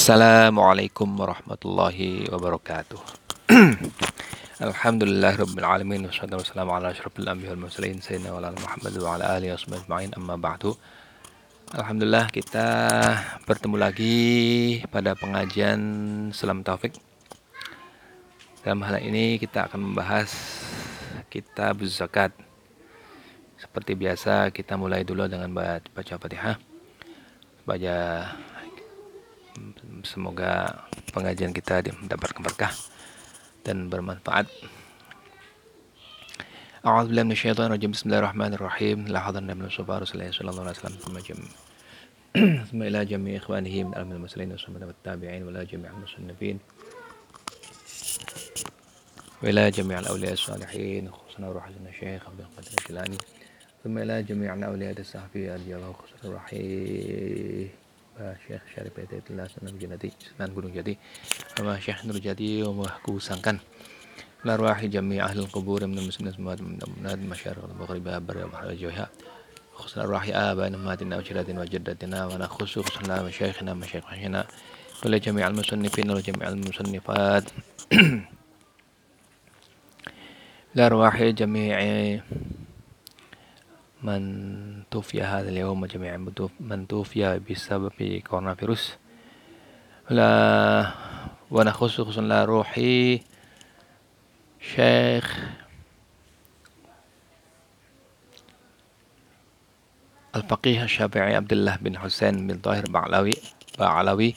Assalamualaikum warahmatullahi wabarakatuh. Alhamdulillah rabbil alamin wassalatu wassalamu ala asyrafil anbiya'i wal mursalin sayyidina wa Muhammad wa ala alihi washabihi ajma'in amma ba'du. Alhamdulillah kita bertemu lagi pada pengajian Salam Taufik. Dalam hal ini kita akan membahas kitab zakat. Seperti biasa kita mulai dulu dengan baca Fatihah. Baca Semoga pengajian kita mendapatkan berkah dan bermanfaat. أعوذ بالله من الشيطان الرجيم بسم الله الرحمن الرحيم لا حضرنا من الصفار صلى الله عليه وسلم ثم جم ثم إلى جميع إخوانه من ألم المسلمين والصحابة والتابعين وإلى جميع المصنفين وإلى جميع الأولياء الصالحين خصوصا روح الشيخ عبد القادر الجيلاني ثم إلى جميع الأولياء الصحفي رضي الله خصوصا الرحيم Syekh Syarif Hidayatullah Sunan Jati Sunan Gunung Jati. Sama Syekh Nur Jati Umahku sangkan larwahi jami ahli kubur min muslimin semua mudah-mudahan masyarakat al-bukhari babar wa mahajjuha khusus arwahi abaina matina wa jadatina wa jaddatina wa la khusus khususna masyayikhina masyayikhina wa jami' al-musannifin wa jami' al-musannifat larwahi jami'i من توفي هذا اليوم جميعا من توفي بسبب كورونا فيروس لا ونخص خصوصا لا روحي شيخ الفقيه الشافعي عبد الله بن حسين بن طاهر بعلوي بعلوي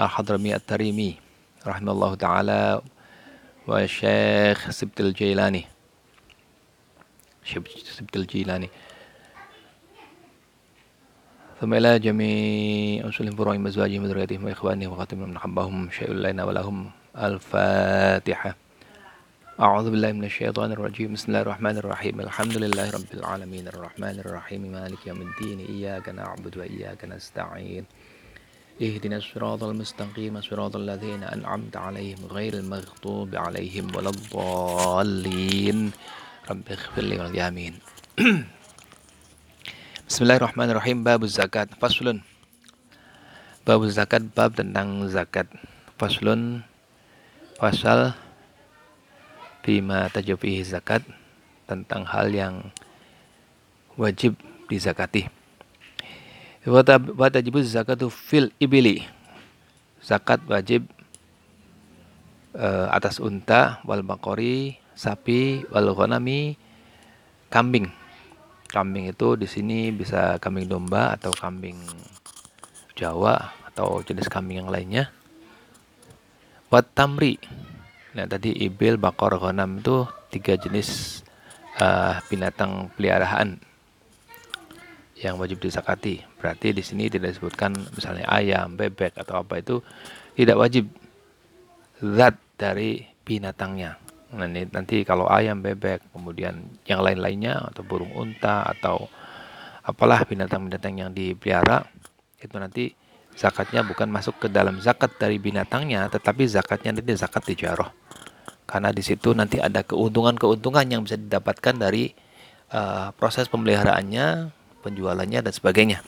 الحضرمي التريمي رحمه الله تعالى والشيخ سبت الجيلاني. سبت الجيلاني. ثم إلى جميع أنسلهم فروعهم أزواجهم وذرياتهم وإخوانهم وخاتمهم من حبهم شيء لنا ولهم. الفاتحة. أعوذ بالله من الشيطان الرجيم. بسم الله الرحمن الرحيم. الحمد لله رب العالمين. الرحمن الرحيم. مالك يوم الدين. إياك نعبد وإياك نستعين. اهدنا الصراط المستقيم. صراط الذين أنعمت عليهم غير المغضوب عليهم ولا الضالين. رب اغفر لي ولليامين Bismillahirrahmanirrahim. Bab zakat faslun. Bab zakat bab tentang zakat. Faslun pasal bima tajabihi zakat tentang hal yang wajib dizakati. Wa tajibu zakatu fil ibili zakat wajib uh, atas unta wal bakori sapi wal ghanami kambing Kambing itu di sini bisa kambing domba atau kambing Jawa atau jenis kambing yang lainnya. Wat tamri. Nah, tadi ibil, bakor, ghanam itu tiga jenis uh, binatang peliharaan yang wajib disakati. Berarti di sini tidak disebutkan misalnya ayam, bebek atau apa itu tidak wajib zat dari binatangnya. Ini nanti kalau ayam, bebek, kemudian yang lain-lainnya atau burung unta atau apalah binatang-binatang yang dipelihara itu nanti zakatnya bukan masuk ke dalam zakat dari binatangnya, tetapi zakatnya nanti zakat tijarah. Karena di situ nanti ada keuntungan-keuntungan yang bisa didapatkan dari uh, proses pemeliharaannya, penjualannya dan sebagainya.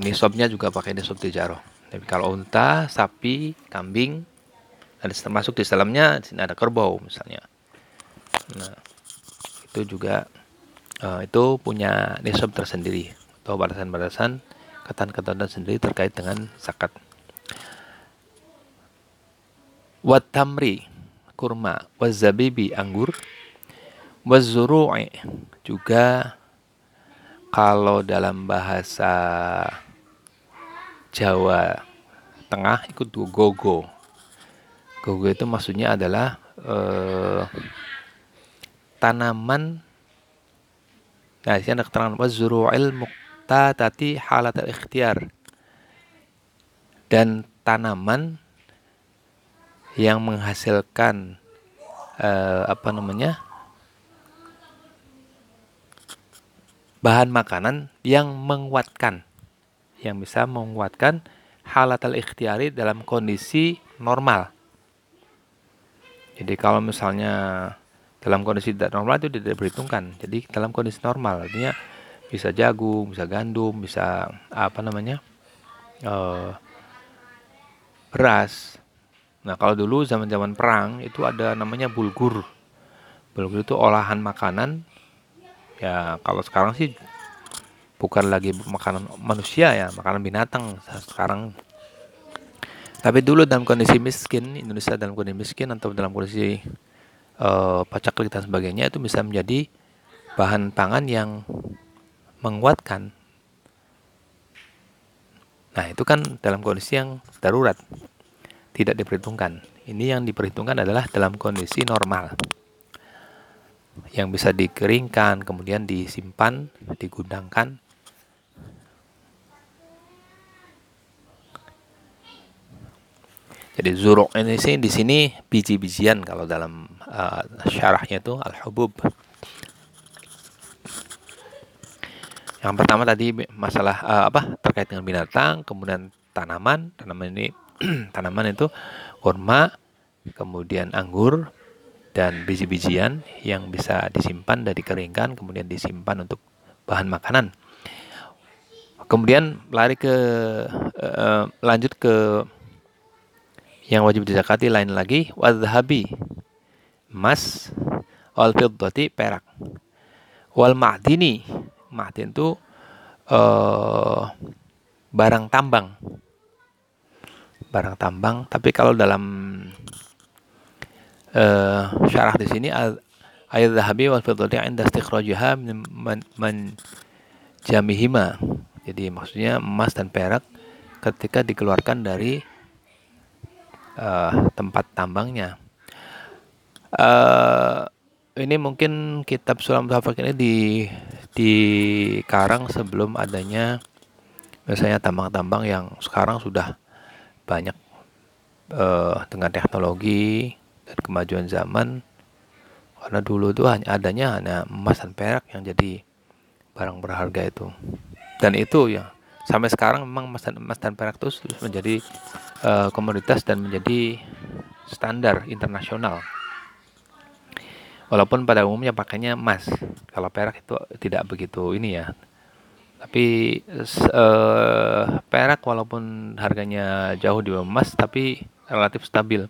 Nisabnya juga pakai nisab tijarah. Tapi kalau unta, sapi, kambing, ada termasuk di dalamnya di sini ada kerbau misalnya. Nah itu juga uh, itu punya nisab tersendiri atau batasan-batasan ketentuan sendiri terkait dengan zakat. Watamri kurma. Wazabibi anggur. Wazuru'i juga kalau dalam bahasa Jawa Tengah ikut gogo Gogo itu maksudnya adalah uh, tanaman Nah, di sini ada keterangan wazru'il muqtatati halat al-ikhtiar. Dan tanaman yang menghasilkan uh, apa namanya? bahan makanan yang menguatkan yang bisa menguatkan halat al-ikhtiyari dalam kondisi normal. Jadi kalau misalnya dalam kondisi tidak normal itu tidak diperhitungkan. Jadi dalam kondisi normal artinya bisa jagung, bisa gandum, bisa apa namanya? uh, beras. Nah, kalau dulu zaman-zaman perang itu ada namanya bulgur. Bulgur itu olahan makanan. Ya, kalau sekarang sih bukan lagi makanan manusia ya, makanan binatang sekarang. Tapi dulu dalam kondisi miskin, Indonesia dalam kondisi miskin atau dalam kondisi uh, pacaklik dan sebagainya itu bisa menjadi bahan pangan yang menguatkan. Nah, itu kan dalam kondisi yang darurat tidak diperhitungkan. Ini yang diperhitungkan adalah dalam kondisi normal. Yang bisa dikeringkan, kemudian disimpan, digudangkan. Jadi zuruk ini sih di sini biji-bijian kalau dalam uh, syarahnya itu al-hubub. Yang pertama tadi masalah uh, apa terkait dengan binatang, kemudian tanaman. Tanaman ini tanaman itu kurma, kemudian anggur dan biji-bijian yang bisa disimpan dan dikeringkan kemudian disimpan untuk bahan makanan. Kemudian lari ke uh, lanjut ke yang wajib dizakati lain lagi wadhabi emas wal fiddati perak wal ma'dini ma'din itu uh, barang tambang barang tambang. Tapi kalau dalam uh, syarah di sini ayat zahabi wal fiddati inda istikhrajiha man jamihima. Jadi maksudnya emas dan perak ketika dikeluarkan dari uh, tempat tambangnya. Uh, ini mungkin kitab Sulam Tafak ini di dikarang sebelum adanya misalnya tambang-tambang yang sekarang sudah banyak uh, dengan teknologi dan kemajuan zaman karena dulu itu hanya adanya hanya emas dan perak yang jadi barang berharga itu dan itu ya sampai sekarang memang emas dan emas dan perak itu menjadi uh, komoditas dan menjadi standar internasional. Walaupun pada umumnya pakainya emas. Kalau perak itu tidak begitu ini ya. Tapi uh, perak walaupun harganya jauh di emas tapi relatif stabil.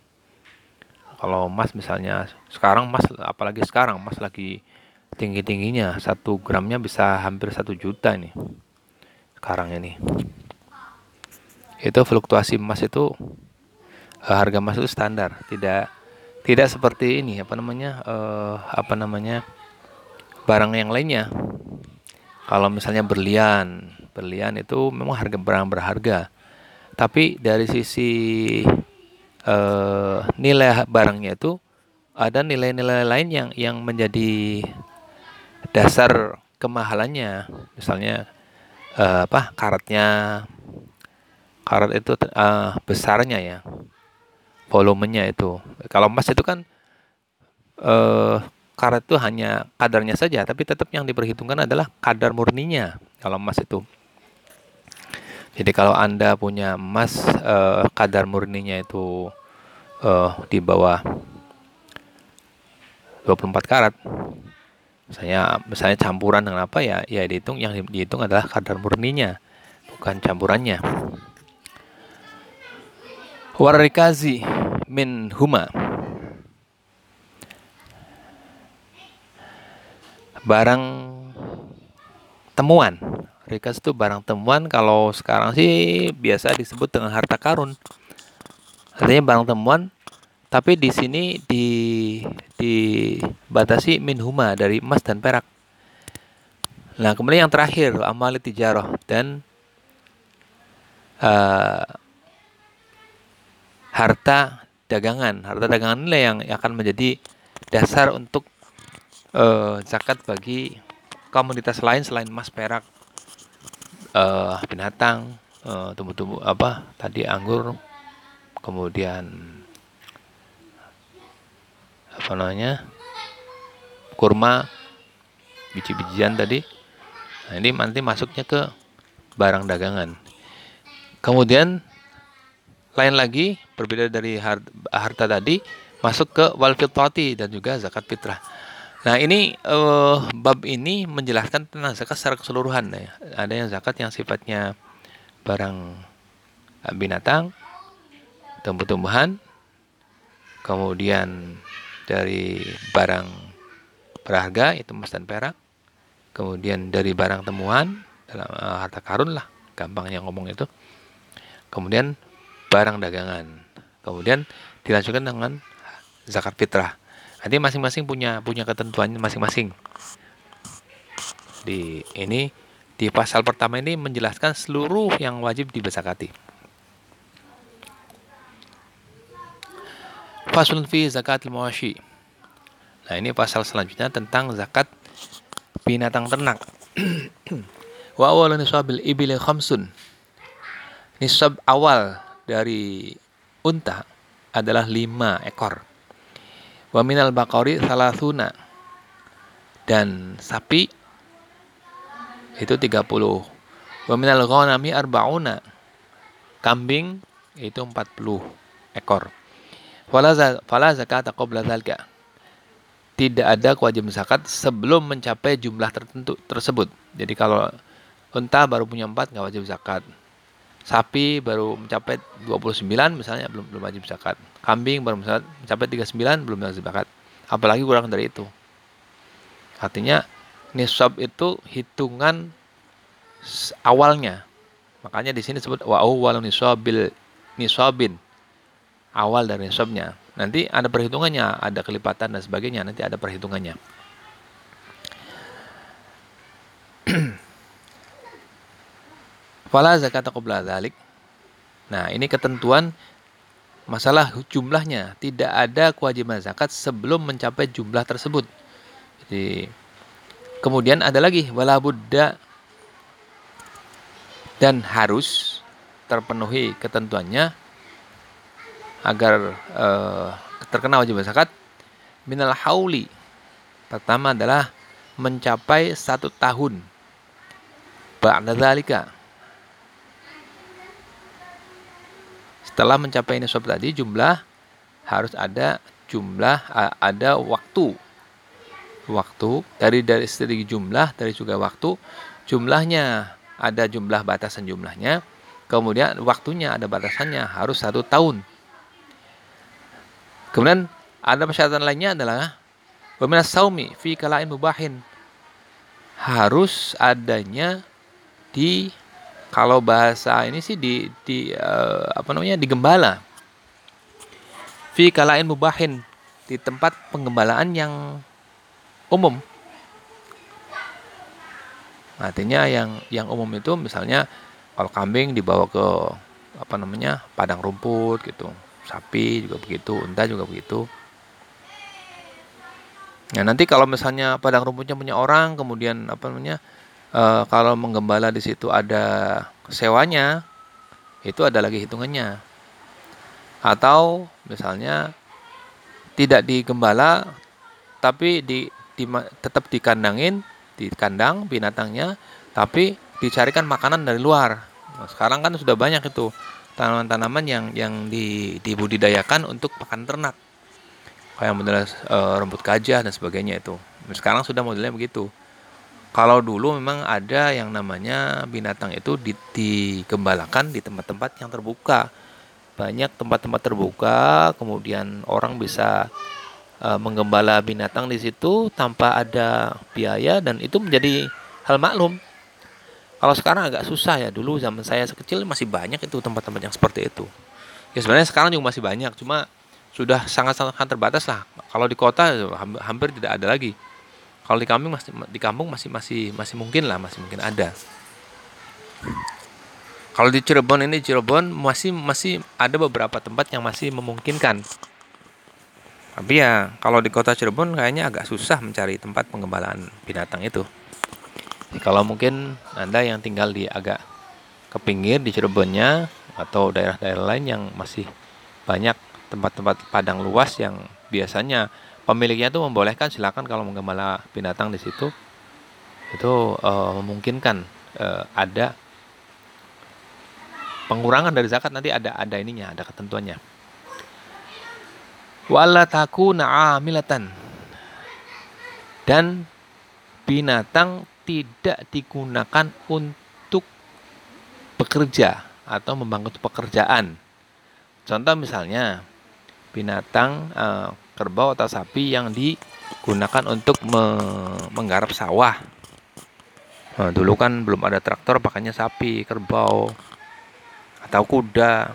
Kalau emas misalnya sekarang emas apalagi sekarang emas lagi tinggi-tingginya. Satu gramnya bisa hampir satu juta nih sekarang ini. Itu fluktuasi emas itu uh, harga emas itu standar, tidak tidak seperti ini apa namanya uh, apa namanya barang yang lainnya kalau misalnya berlian, berlian itu memang harga barang berharga. Tapi dari sisi uh, nilai barangnya itu ada nilai-nilai lain yang yang menjadi dasar kemahalannya. Misalnya uh, apa karatnya, karat itu uh, besarnya ya, volumenya itu. Kalau emas itu kan uh, karat itu hanya kadarnya saja, tapi tetap yang diperhitungkan adalah kadar murninya kalau emas itu. Jadi kalau Anda punya emas eh, kadar murninya itu eh, di bawah 24 karat, misalnya misalnya campuran dengan apa ya, ya dihitung yang dihitung adalah kadar murninya, bukan campurannya. Warikazi min huma barang temuan. Rikas itu barang temuan kalau sekarang sih biasa disebut dengan harta karun. Artinya barang temuan tapi di sini di dibatasi min huma dari emas dan perak. Nah, kemudian yang terakhir amali tijarah dan uh, harta dagangan. Harta dagangan inilah yang akan menjadi dasar untuk uh, zakat bagi komunitas lain selain emas perak uh, binatang uh, tumbuh-tumbuh apa tadi anggur kemudian apa namanya kurma biji-bijian tadi. Nah ini nanti masuknya ke barang dagangan. Kemudian lain lagi berbeda dari harta, tadi masuk ke wal dan juga zakat fitrah. Nah ini uh, bab ini menjelaskan tentang zakat secara keseluruhan ya. Ada yang zakat yang sifatnya barang binatang, tumbuh-tumbuhan, kemudian dari barang berharga itu emas dan perak, kemudian dari barang temuan dalam uh, harta karun lah, gampangnya ngomong itu. Kemudian barang dagangan. Kemudian dilanjutkan dengan zakat fitrah. Nanti masing-masing punya punya ketentuannya masing-masing. Di ini di pasal pertama ini menjelaskan seluruh yang wajib dibesakati. Faslun fi zakatil mawashi. Nah, ini pasal selanjutnya tentang zakat binatang ternak. Wa awalun nisabil ibili khamsun. Nisab awal dari unta adalah lima ekor. Wa minal baqari salasuna. Dan sapi itu 30. Wa minal ghanami arba'una. Kambing itu 40 ekor. Fala zakat qabla dzalika. Tidak ada kewajiban zakat sebelum mencapai jumlah tertentu tersebut. Jadi kalau unta baru punya 4 nggak wajib zakat. Sapi baru mencapai 29 misalnya belum belum wajib zakat. Kambing baru mencapai 39 belum wajib zakat. Apalagi kurang dari itu. Artinya nisab itu hitungan awalnya. Makanya di sini disebut wa awwal nisabil nisabin awal dari nisabnya. Nanti ada perhitungannya, ada kelipatan dan sebagainya, nanti ada perhitungannya. Fala zakat qabla dzalik. Nah, ini ketentuan masalah jumlahnya. Tidak ada kewajiban zakat sebelum mencapai jumlah tersebut. Jadi kemudian ada lagi wala buddha dan harus terpenuhi ketentuannya agar uh, terkena wajib zakat minal hauli pertama adalah mencapai satu tahun. Ba'da dzalika setelah mencapai nisab tadi jumlah harus ada jumlah ada waktu. Waktu dari dari segi jumlah dari juga waktu jumlahnya ada jumlah batasan jumlahnya. Kemudian waktunya ada batasannya harus satu tahun Kemudian ada persyaratan lainnya adalah Waminas saumi fi kalain mubahin. Harus adanya di kalau bahasa ini sih di di uh, apa namanya di gembala. Fi kalain mubahin di tempat penggembalaan yang umum. Artinya yang yang umum itu misalnya kalau kambing dibawa ke apa namanya padang rumput gitu sapi juga begitu, unta juga begitu. Nah nanti kalau misalnya padang rumputnya punya orang, kemudian apa namanya, e, kalau menggembala di situ ada sewanya, itu ada lagi hitungannya. Atau misalnya tidak digembala, tapi di, di tetap dikandangin, di kandang binatangnya, tapi dicarikan makanan dari luar. Nah, sekarang kan sudah banyak itu tanaman-tanaman yang yang di, dibudidayakan untuk pakan ternak. Kayak model e, rumput gajah dan sebagainya itu. Sekarang sudah modelnya begitu. Kalau dulu memang ada yang namanya binatang itu digembalakan di tempat-tempat yang terbuka. Banyak tempat-tempat terbuka kemudian orang bisa e, menggembala binatang di situ tanpa ada biaya dan itu menjadi hal maklum kalau sekarang agak susah ya. Dulu zaman saya sekecil masih banyak itu tempat-tempat yang seperti itu. Ya sebenarnya sekarang juga masih banyak, cuma sudah sangat-sangat terbatas lah. Kalau di kota hampir tidak ada lagi. Kalau di kampung masih di kampung masih masih masih mungkin lah, masih mungkin ada. Kalau di Cirebon ini Cirebon masih masih ada beberapa tempat yang masih memungkinkan. Tapi ya kalau di kota Cirebon kayaknya agak susah mencari tempat pengembalaan binatang itu. Kalau mungkin Anda yang tinggal di agak ke pinggir di Cirebonnya atau daerah-daerah lain yang masih banyak tempat-tempat padang luas yang biasanya pemiliknya itu membolehkan silakan kalau menggembala binatang di situ. Itu uh, memungkinkan uh, ada pengurangan dari zakat. Nanti ada ada ininya ada ketentuannya. Wala takuna amilatan. Dan binatang tidak digunakan untuk bekerja atau membangun pekerjaan. Contoh misalnya binatang uh, kerbau atau sapi yang digunakan untuk me menggarap sawah. Nah, dulu kan belum ada traktor, pakainya sapi, kerbau, atau kuda.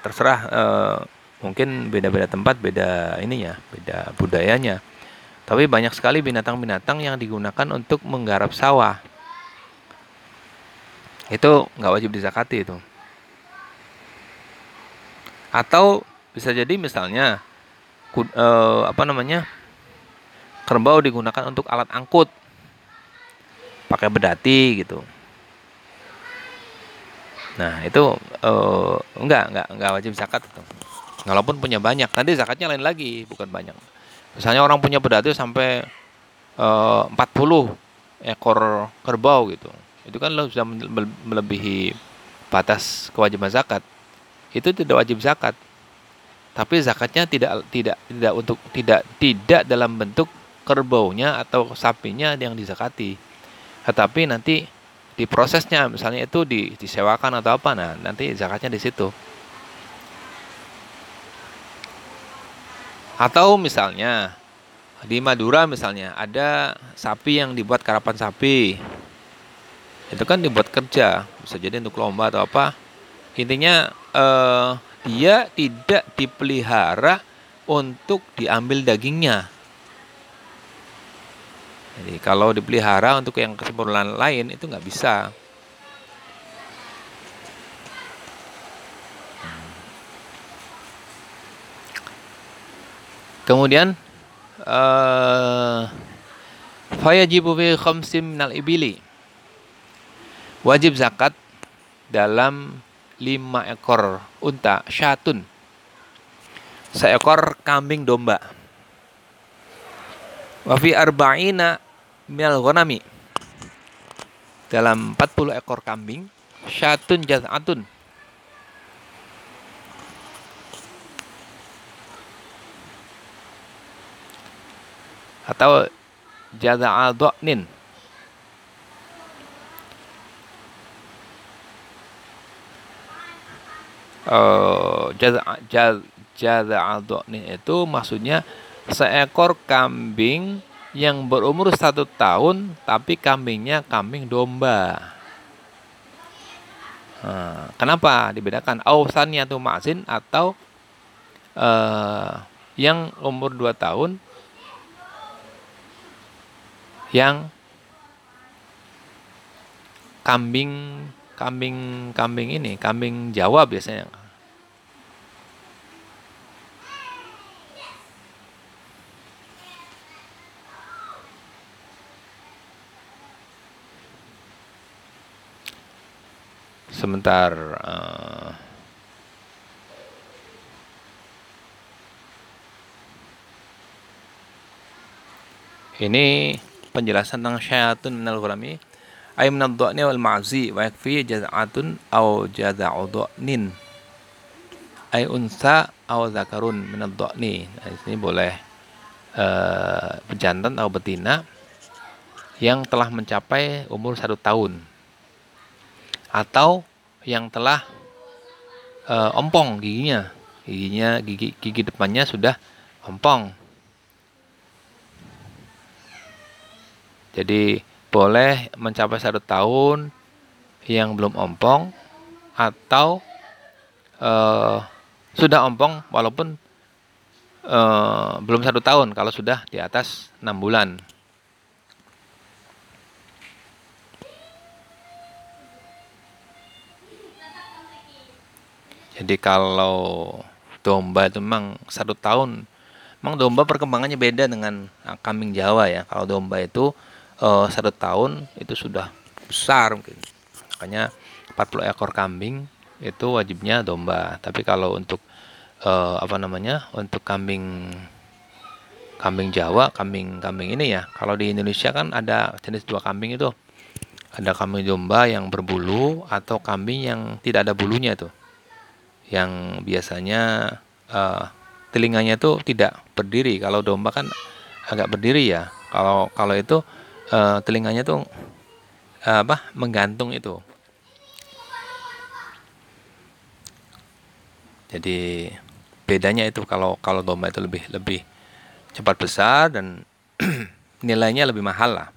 Terserah uh, mungkin beda-beda tempat, beda ininya, beda budayanya. Tapi banyak sekali binatang-binatang yang digunakan untuk menggarap sawah. Itu nggak wajib dizakati itu. Atau bisa jadi misalnya eh, apa namanya kerbau digunakan untuk alat angkut pakai bedati gitu nah itu eh, enggak enggak enggak wajib zakat itu walaupun punya banyak nanti zakatnya lain lagi bukan banyak misalnya orang punya bedati sampai eh, 40 ekor kerbau gitu itu kan sudah melebihi batas kewajiban zakat itu tidak wajib zakat. Tapi zakatnya tidak tidak tidak untuk tidak tidak dalam bentuk kerbaunya atau sapinya yang dizakati. Tetapi nanti di prosesnya misalnya itu di, disewakan atau apa nah nanti zakatnya di situ. Atau misalnya di Madura misalnya ada sapi yang dibuat karapan sapi. Itu kan dibuat kerja, bisa jadi untuk lomba atau apa intinya uh, dia tidak dipelihara untuk diambil dagingnya. Jadi kalau dipelihara untuk yang kesimpulan lain itu nggak bisa. Kemudian uh, fayajibu fi khamsim minal ibili. Wajib zakat dalam lima ekor unta syatun. Seekor kambing domba. Wafi arba'ina minal ghanami. Dalam 40 ekor kambing syatun jaz'atun atau jaza'al do'nin uh, jaza jaza itu maksudnya seekor kambing yang berumur satu tahun tapi kambingnya kambing domba. Nah, kenapa dibedakan ausannya tuh masin atau uh, yang umur dua tahun yang kambing kambing kambing ini kambing Jawa biasanya. Sebentar uh, ini penjelasan tentang syaitan minal ghurami. Ay min ad-dha'ni wal ma'zi wa yakfi jaz'atun aw jaza'u dha'nin ay unsa aw zakarun min ad-dha'ni nah, di sini boleh uh, pejantan atau betina yang telah mencapai umur satu tahun atau yang telah uh, ompong giginya. Giginya gigi gigi depannya sudah ompong jadi boleh mencapai satu tahun yang belum ompong atau uh, sudah ompong walaupun uh, belum satu tahun kalau sudah di atas enam bulan. Jadi kalau domba itu memang satu tahun, memang domba perkembangannya beda dengan kambing Jawa ya. Kalau domba itu uh, satu tahun itu sudah besar mungkin. Makanya 40 ekor kambing itu wajibnya domba. Tapi kalau untuk uh, apa namanya untuk kambing kambing Jawa kambing kambing ini ya kalau di Indonesia kan ada jenis dua kambing itu. Ada kambing domba yang berbulu atau kambing yang tidak ada bulunya tuh yang biasanya uh, telinganya itu tidak berdiri. Kalau domba kan agak berdiri ya. Kalau kalau itu uh, telinganya tuh uh, apa menggantung itu. Jadi bedanya itu kalau kalau domba itu lebih lebih cepat besar dan nilainya lebih mahal lah.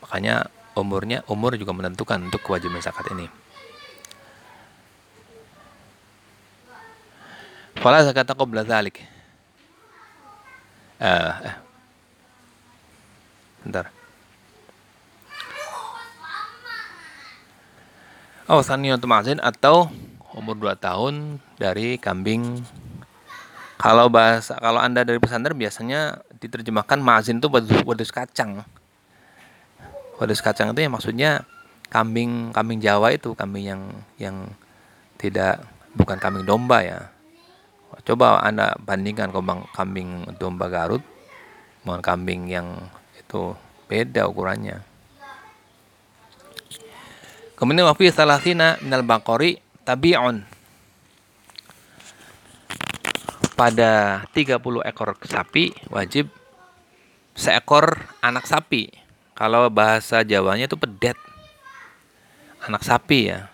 Makanya umurnya umur juga menentukan untuk kewajiban zakat ini. Fala zakat qabla dzalik. Eh, eh. Bentar. Oh, saniyatu ma'zin atau umur 2 tahun dari kambing kalau bahasa kalau Anda dari pesantren biasanya diterjemahkan mazin itu wadus, wadus kacang. Wadus kacang itu ya maksudnya kambing kambing Jawa itu kambing yang yang tidak bukan kambing domba ya. Coba Anda bandingkan kambing kambing domba Garut dengan kambing yang itu beda ukurannya. Kemudian wafi salasina minal baqari tabi'un pada 30 ekor sapi wajib seekor anak sapi. Kalau bahasa Jawanya itu pedet. Anak sapi ya.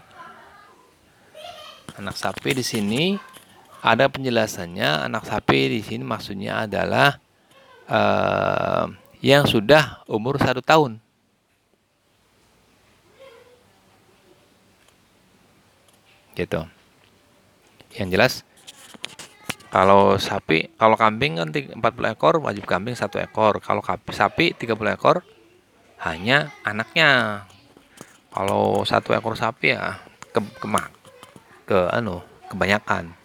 Anak sapi di sini ada penjelasannya. Anak sapi di sini maksudnya adalah uh, yang sudah umur satu tahun. Gitu. Yang jelas kalau sapi, kalau kambing kan 40 ekor wajib kambing satu ekor. Kalau sapi 30 ekor hanya anaknya. Kalau satu ekor sapi ya ke kemak ke anu kebanyakan.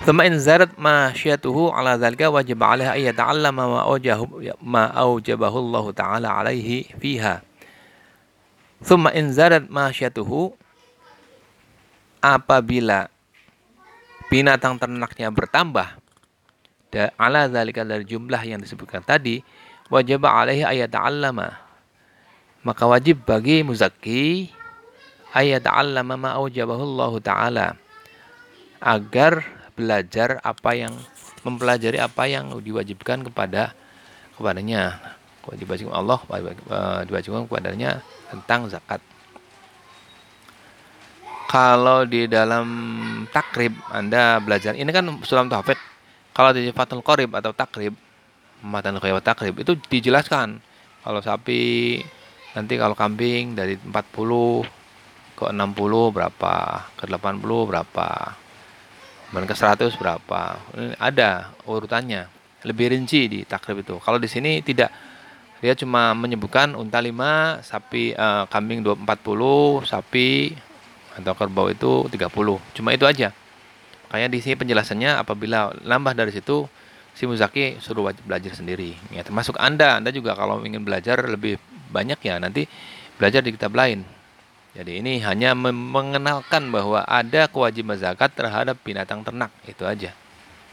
Thumma in zarat ma syatuhu ala dzalika wajib 'alaiha ay yata'allama ma aujahu ma aujabahu Allah taala alaihi fiha. Thumma in zarat ma syatuhu apabila binatang ternaknya bertambah da ala zalika dari jumlah yang disebutkan tadi wajib alaihi ayat ta'allama maka wajib bagi muzaki ayat ta'allama ma aujabahu Allah taala agar belajar apa yang mempelajari apa yang diwajibkan kepada kepadanya. Wajib Allah eh, diwajibkan kepadanya tentang zakat. Kalau di dalam takrib Anda belajar ini kan sulam tahfid kalau di Fathul Qorib atau takrib matan khayat takrib itu dijelaskan. Kalau sapi nanti kalau kambing dari 40 ke 60 berapa ke 80 berapa dan ke 100 berapa? Ada urutannya. Lebih rinci di takrib itu. Kalau di sini tidak. Dia cuma menyebutkan unta 5 sapi uh, kambing 40 sapi atau kerbau itu 30 cuma itu aja. Makanya di sini penjelasannya apabila nambah dari situ si muzaki suruh belajar sendiri. Ya termasuk anda. Anda juga kalau ingin belajar lebih banyak ya nanti belajar di kitab lain jadi ini hanya mengenalkan bahwa ada kewajiban zakat terhadap binatang ternak itu aja.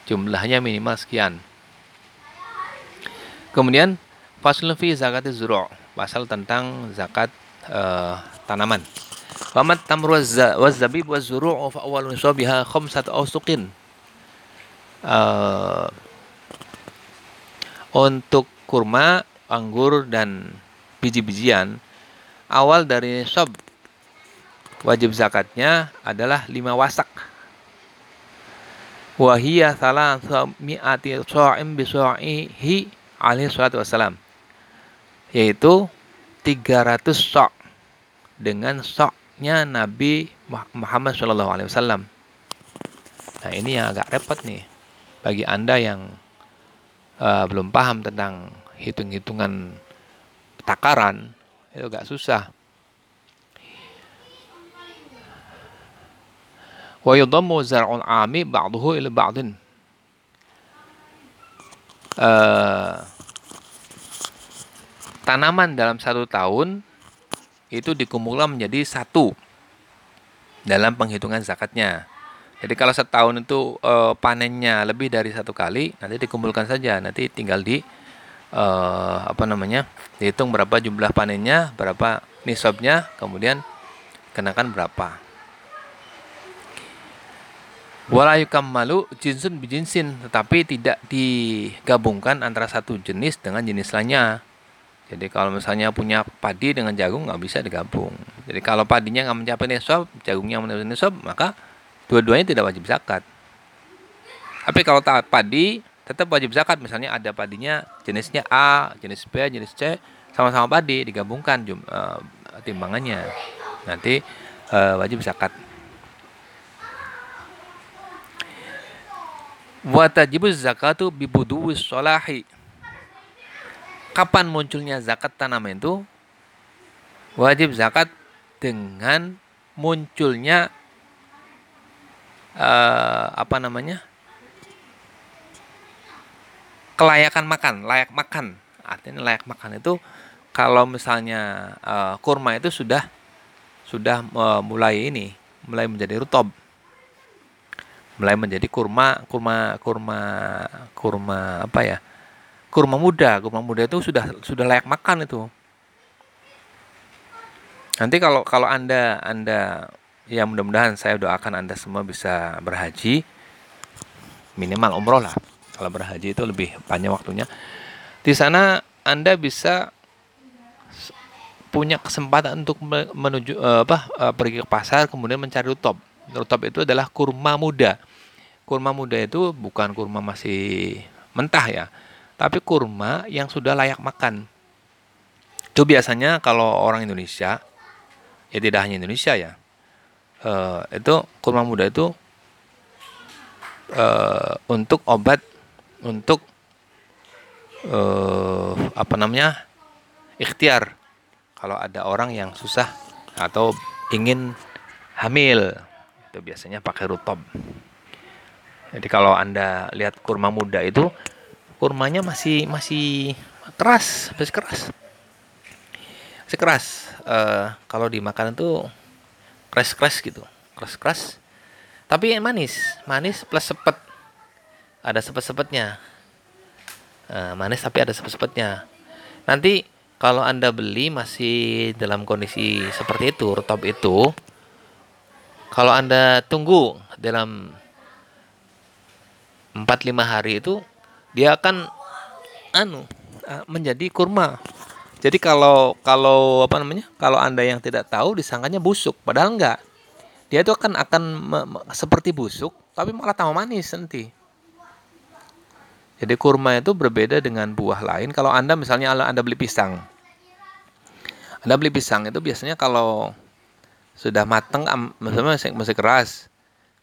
Jumlahnya minimal sekian. Kemudian fasl fi zakat zuru' pasal tentang zakat uh, tanaman. Famat tamru wa zabib wa zuru'u fa awal nisabiha khamsatu awsuqin. Uh, untuk kurma, anggur dan biji-bijian awal dari sob wajib zakatnya adalah lima wasak. Wahiyah salah mi'ati so'im biso'ihi alaihi salatu wassalam. Yaitu 300 sok dengan sok nya Nabi Muhammad Shallallahu Alaihi Wasallam. Nah ini yang agak repot nih bagi anda yang uh, belum paham tentang hitung-hitungan takaran itu agak susah. Uh, tanaman dalam satu tahun itu dikumpulkan menjadi satu dalam penghitungan zakatnya. Jadi kalau setahun itu e, panennya lebih dari satu kali, nanti dikumpulkan saja. Nanti tinggal di e, apa namanya dihitung berapa jumlah panennya, berapa nisabnya, kemudian kenakan berapa. Walayukam malu jinsun bijinsin, tetapi tidak digabungkan antara satu jenis dengan jenis lainnya. Jadi kalau misalnya punya padi dengan jagung nggak bisa digabung. Jadi kalau padinya nggak mencapai nisab, jagungnya mencapai nisab, maka dua-duanya tidak wajib zakat. Tapi kalau tak padi tetap wajib zakat. Misalnya ada padinya jenisnya A, jenis B, jenis C, sama-sama padi digabungkan jum, uh, timbangannya. Nanti uh, wajib zakat. Wa tajibuz zakatu bibuduwis solahi. Kapan munculnya zakat tanaman itu? Wajib zakat dengan munculnya uh, apa namanya? kelayakan makan, layak makan. Artinya layak makan itu kalau misalnya uh, kurma itu sudah sudah uh, mulai ini, mulai menjadi rutob. Mulai menjadi kurma, kurma, kurma, kurma apa ya? Kurma muda, kurma muda itu sudah sudah layak makan itu. Nanti kalau kalau Anda Anda ya mudah-mudahan saya doakan Anda semua bisa berhaji minimal umroh lah. Kalau berhaji itu lebih panjang waktunya. Di sana Anda bisa punya kesempatan untuk menuju uh, apa uh, pergi ke pasar kemudian mencari rutop. Rutop itu adalah kurma muda. Kurma muda itu bukan kurma masih mentah ya, tapi kurma yang sudah layak makan. Itu biasanya kalau orang Indonesia, ya tidak hanya Indonesia ya, uh, itu kurma muda itu uh, untuk obat untuk uh, apa namanya ikhtiar kalau ada orang yang susah atau ingin hamil itu biasanya pakai rutob jadi kalau anda lihat kurma muda itu kurmanya masih masih keras masih keras. Masih keras. Uh, kalau dimakan itu keras keras gitu. Keras keras tapi manis. Manis plus sepet. Ada sepet-sepetnya. Uh, manis tapi ada sepet-sepetnya. Nanti kalau anda beli masih dalam kondisi seperti itu retop itu kalau anda tunggu dalam 4-5 hari itu dia akan anu menjadi kurma jadi kalau kalau apa namanya kalau anda yang tidak tahu disangkanya busuk padahal enggak dia itu akan akan me, me, seperti busuk tapi malah tambah manis nanti jadi kurma itu berbeda dengan buah lain. Kalau Anda misalnya Anda beli pisang. Anda beli pisang itu biasanya kalau sudah mateng misalnya masih, masih keras.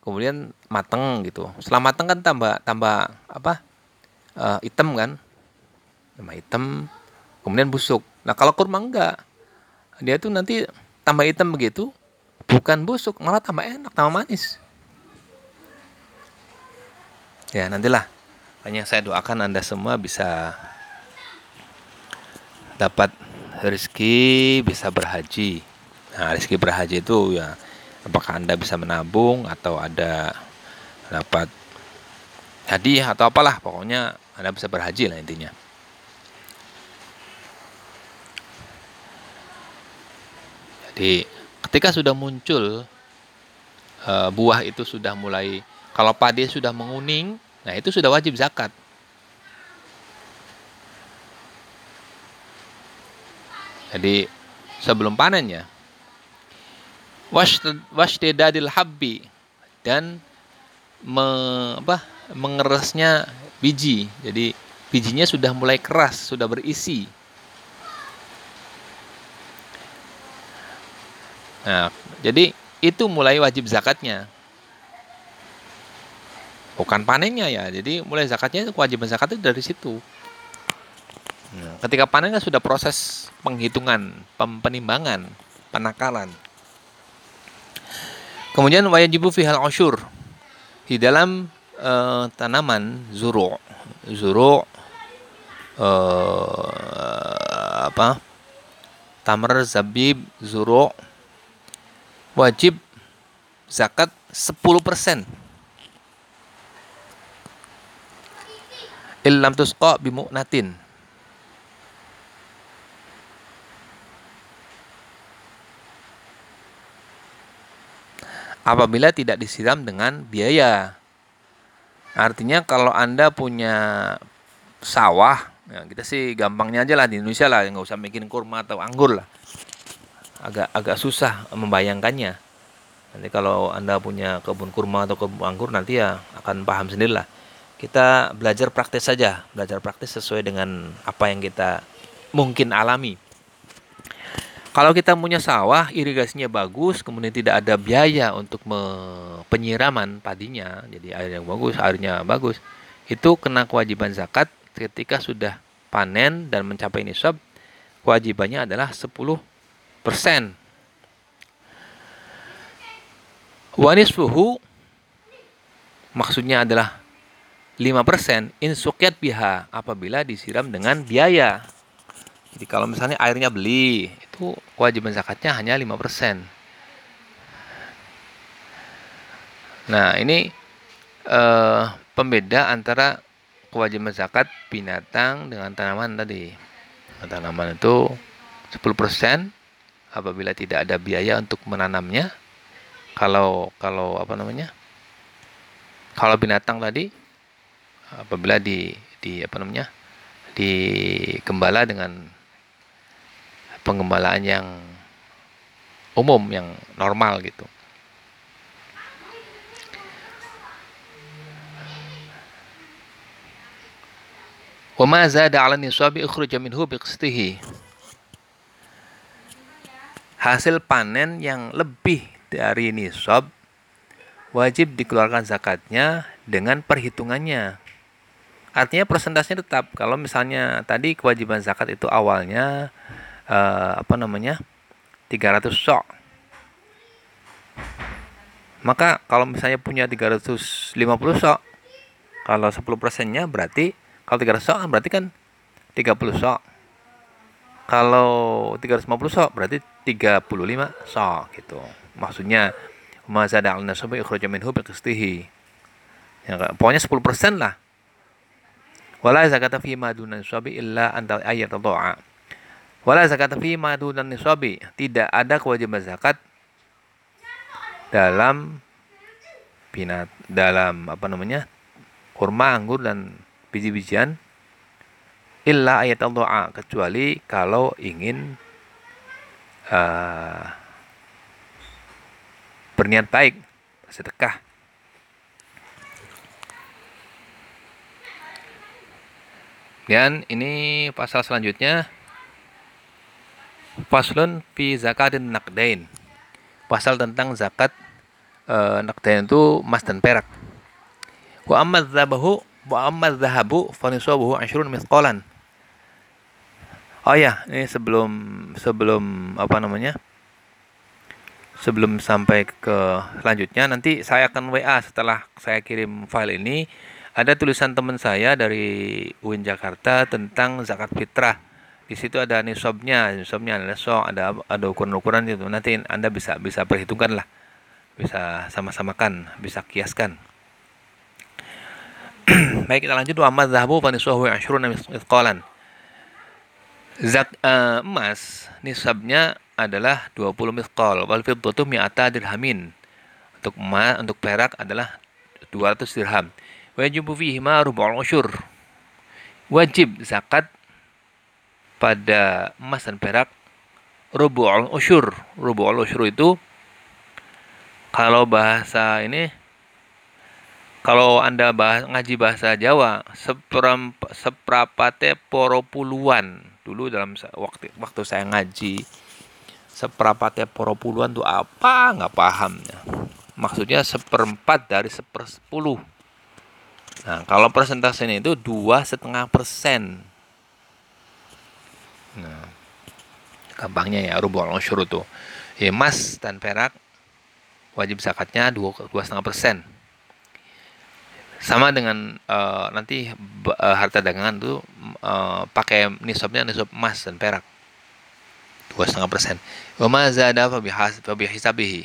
Kemudian mateng gitu. Setelah mateng kan tambah tambah apa? Uh, hitam kan? Tambah hitam, kemudian busuk. Nah, kalau kurma enggak. Dia tuh nanti tambah hitam begitu, bukan busuk, malah tambah enak, tambah manis. Ya, nantilah hanya saya doakan Anda semua bisa dapat rezeki, bisa berhaji. Nah, rezeki berhaji itu ya apakah Anda bisa menabung atau ada dapat hadiah atau apalah pokoknya Anda bisa berhaji lah intinya. Jadi ketika sudah muncul uh, buah itu sudah mulai kalau padi sudah menguning Nah, itu sudah wajib zakat. Jadi sebelum panen ya. Washtidadil habbi. Dan me, apa, mengerasnya biji. Jadi bijinya sudah mulai keras, sudah berisi. Nah, jadi itu mulai wajib zakatnya. Bukan panennya ya. Jadi mulai zakatnya kewajiban zakat itu dari situ. Nah, ketika panen kan sudah proses penghitungan penimbangan penakalan kemudian wajibu fihal usyur di dalam uh, tanaman zuru. Zuru uh, apa? Tamar zabib zuru. Wajib zakat 10% illam tusqa bimu'natin apabila tidak disiram dengan biaya artinya kalau anda punya sawah ya kita sih gampangnya aja lah di Indonesia lah nggak usah bikin kurma atau anggur lah agak agak susah membayangkannya. Nanti kalau Anda punya kebun kurma atau kebun anggur nanti ya akan paham sendirilah. Kita belajar praktis saja, belajar praktis sesuai dengan apa yang kita mungkin alami. Kalau kita punya sawah, irigasinya bagus, kemudian tidak ada biaya untuk penyiraman padinya, jadi air yang bagus, airnya bagus, itu kena kewajiban zakat ketika sudah panen dan mencapai nisab, kewajibannya adalah 10 persen Wanisfuhu maksudnya adalah 5% insukyat biha apabila disiram dengan biaya. Jadi kalau misalnya airnya beli, itu kewajiban zakatnya hanya 5%. Nah, ini eh, pembeda antara kewajiban zakat binatang dengan tanaman tadi. Tanaman itu 10% apabila tidak ada biaya untuk menanamnya kalau kalau apa namanya kalau binatang tadi apabila di di apa namanya di gembala dengan penggembalaan yang umum yang normal gitu Wa ma zada 'ala nisabi ikhruja minhu. Hasil panen yang lebih dari nisab wajib dikeluarkan zakatnya dengan perhitungannya. Artinya persentasenya tetap. Kalau misalnya tadi kewajiban zakat itu awalnya eh, apa namanya? 300 sok. Maka kalau misalnya punya 350 sok, kalau 10 persennya berarti kalau 300 sok berarti kan 30 sok. Kalau 350 sok berarti 35 sok gitu maksudnya mazada al nasabi ikhraja minhu biqistihi ya, pokoknya 10% lah wala zakata fi ma nisabi illa anta ayat doa wala zakata fi ma dunan nisabi. Tidak ada kewajiban zakat dalam binat dalam apa namanya kurma anggur dan biji-bijian. Illa ayat doa kecuali kalau ingin uh, berniat baik, sedekah. Dan ini pasal selanjutnya Faslun fi zakatin nakdain. Pasal tentang zakat e, nakdain itu emas dan perak. Wa amma dzabahu wa amma dzahabu fa nisabuhu 20 mithqalan. Oh ya, ini sebelum sebelum apa namanya? sebelum sampai ke selanjutnya nanti saya akan WA setelah saya kirim file ini ada tulisan teman saya dari UIN Jakarta tentang zakat fitrah di situ ada nisabnya nisabnya adalah so ada ada ukuran-ukuran itu nanti anda bisa bisa perhitungkan lah bisa sama-samakan bisa kiaskan baik kita lanjut wa amma dhahabu fa niswahu 20 mithqalan zak uh, emas nisabnya adalah 20 mithqal wal fiddatu mi'ata dirhamin. Untuk emas untuk perak adalah 200 dirham. Wajib fihi ma rubu'ul usyur. Wajib zakat pada emas dan perak rubu'ul usyur. Rubu'ul usyur itu kalau bahasa ini kalau Anda bahas, ngaji bahasa Jawa, seprapate poro puluhan. Dulu dalam waktu waktu saya ngaji seperempatnya poro puluhan itu apa nggak paham ya. maksudnya seperempat dari sepersepuluh nah kalau persentasenya itu dua setengah persen nah gampangnya ya rubul usyur itu emas dan perak wajib zakatnya dua dua setengah persen sama dengan uh, nanti uh, harta dagangan itu uh, pakai nisabnya nisab emas dan perak dua setengah persen. Wama zada hisabihi.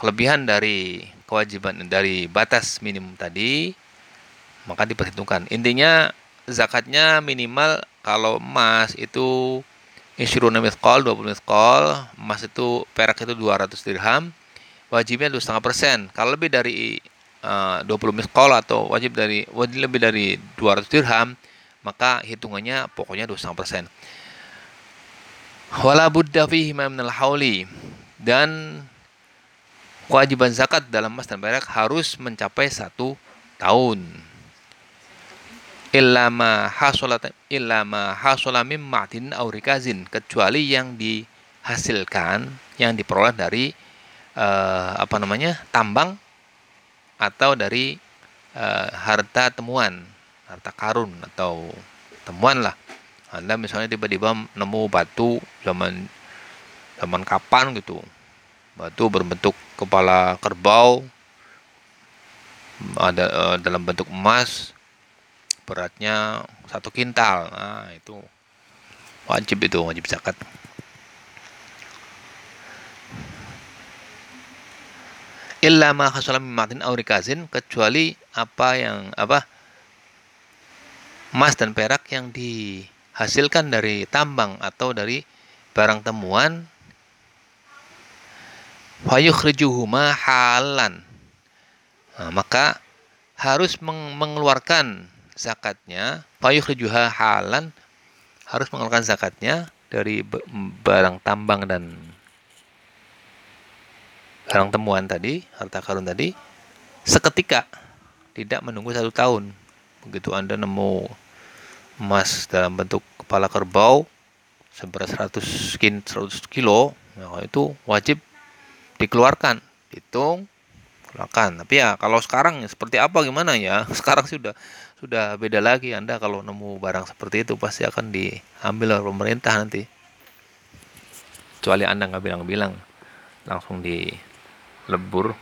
Kelebihan dari kewajiban dari batas minimum tadi maka diperhitungkan. Intinya zakatnya minimal kalau emas itu isyruna mithqal 20 mithqal, emas itu perak itu 200 dirham, wajibnya setengah persen. Kalau lebih dari uh, 20 mithqal atau wajib dari wajib lebih dari 200 dirham, maka hitungannya pokoknya setengah persen. Wala buddha fihi minal hauli dan kewajiban zakat dalam emas dan perak harus mencapai satu tahun. Illama hasolat illama hasola mim ma'din aurikazin kecuali yang dihasilkan yang diperoleh dari uh, apa namanya tambang atau dari uh, harta temuan harta karun atau temuan lah anda misalnya tiba-tiba nemu batu zaman zaman kapan gitu. Batu berbentuk kepala kerbau ada uh, dalam bentuk emas beratnya satu kintal. Nah, itu wajib itu wajib zakat. illa ma min rikazin kecuali apa yang apa emas dan perak yang di hasilkan dari tambang atau dari barang temuan fayukhrijuhuma halan nah, maka harus mengeluarkan zakatnya fayukhrijuha halan harus mengeluarkan zakatnya dari barang tambang dan barang temuan tadi harta karun tadi seketika tidak menunggu satu tahun. Begitu anda nemu emas dalam bentuk kepala kerbau seberat 100 skin 100 kilo nah itu wajib dikeluarkan hitung keluarkan. Tapi ya kalau sekarang seperti apa gimana ya? Sekarang sudah sudah beda lagi anda kalau nemu barang seperti itu pasti akan diambil oleh pemerintah nanti. Kecuali anda nggak bilang-bilang langsung dilebur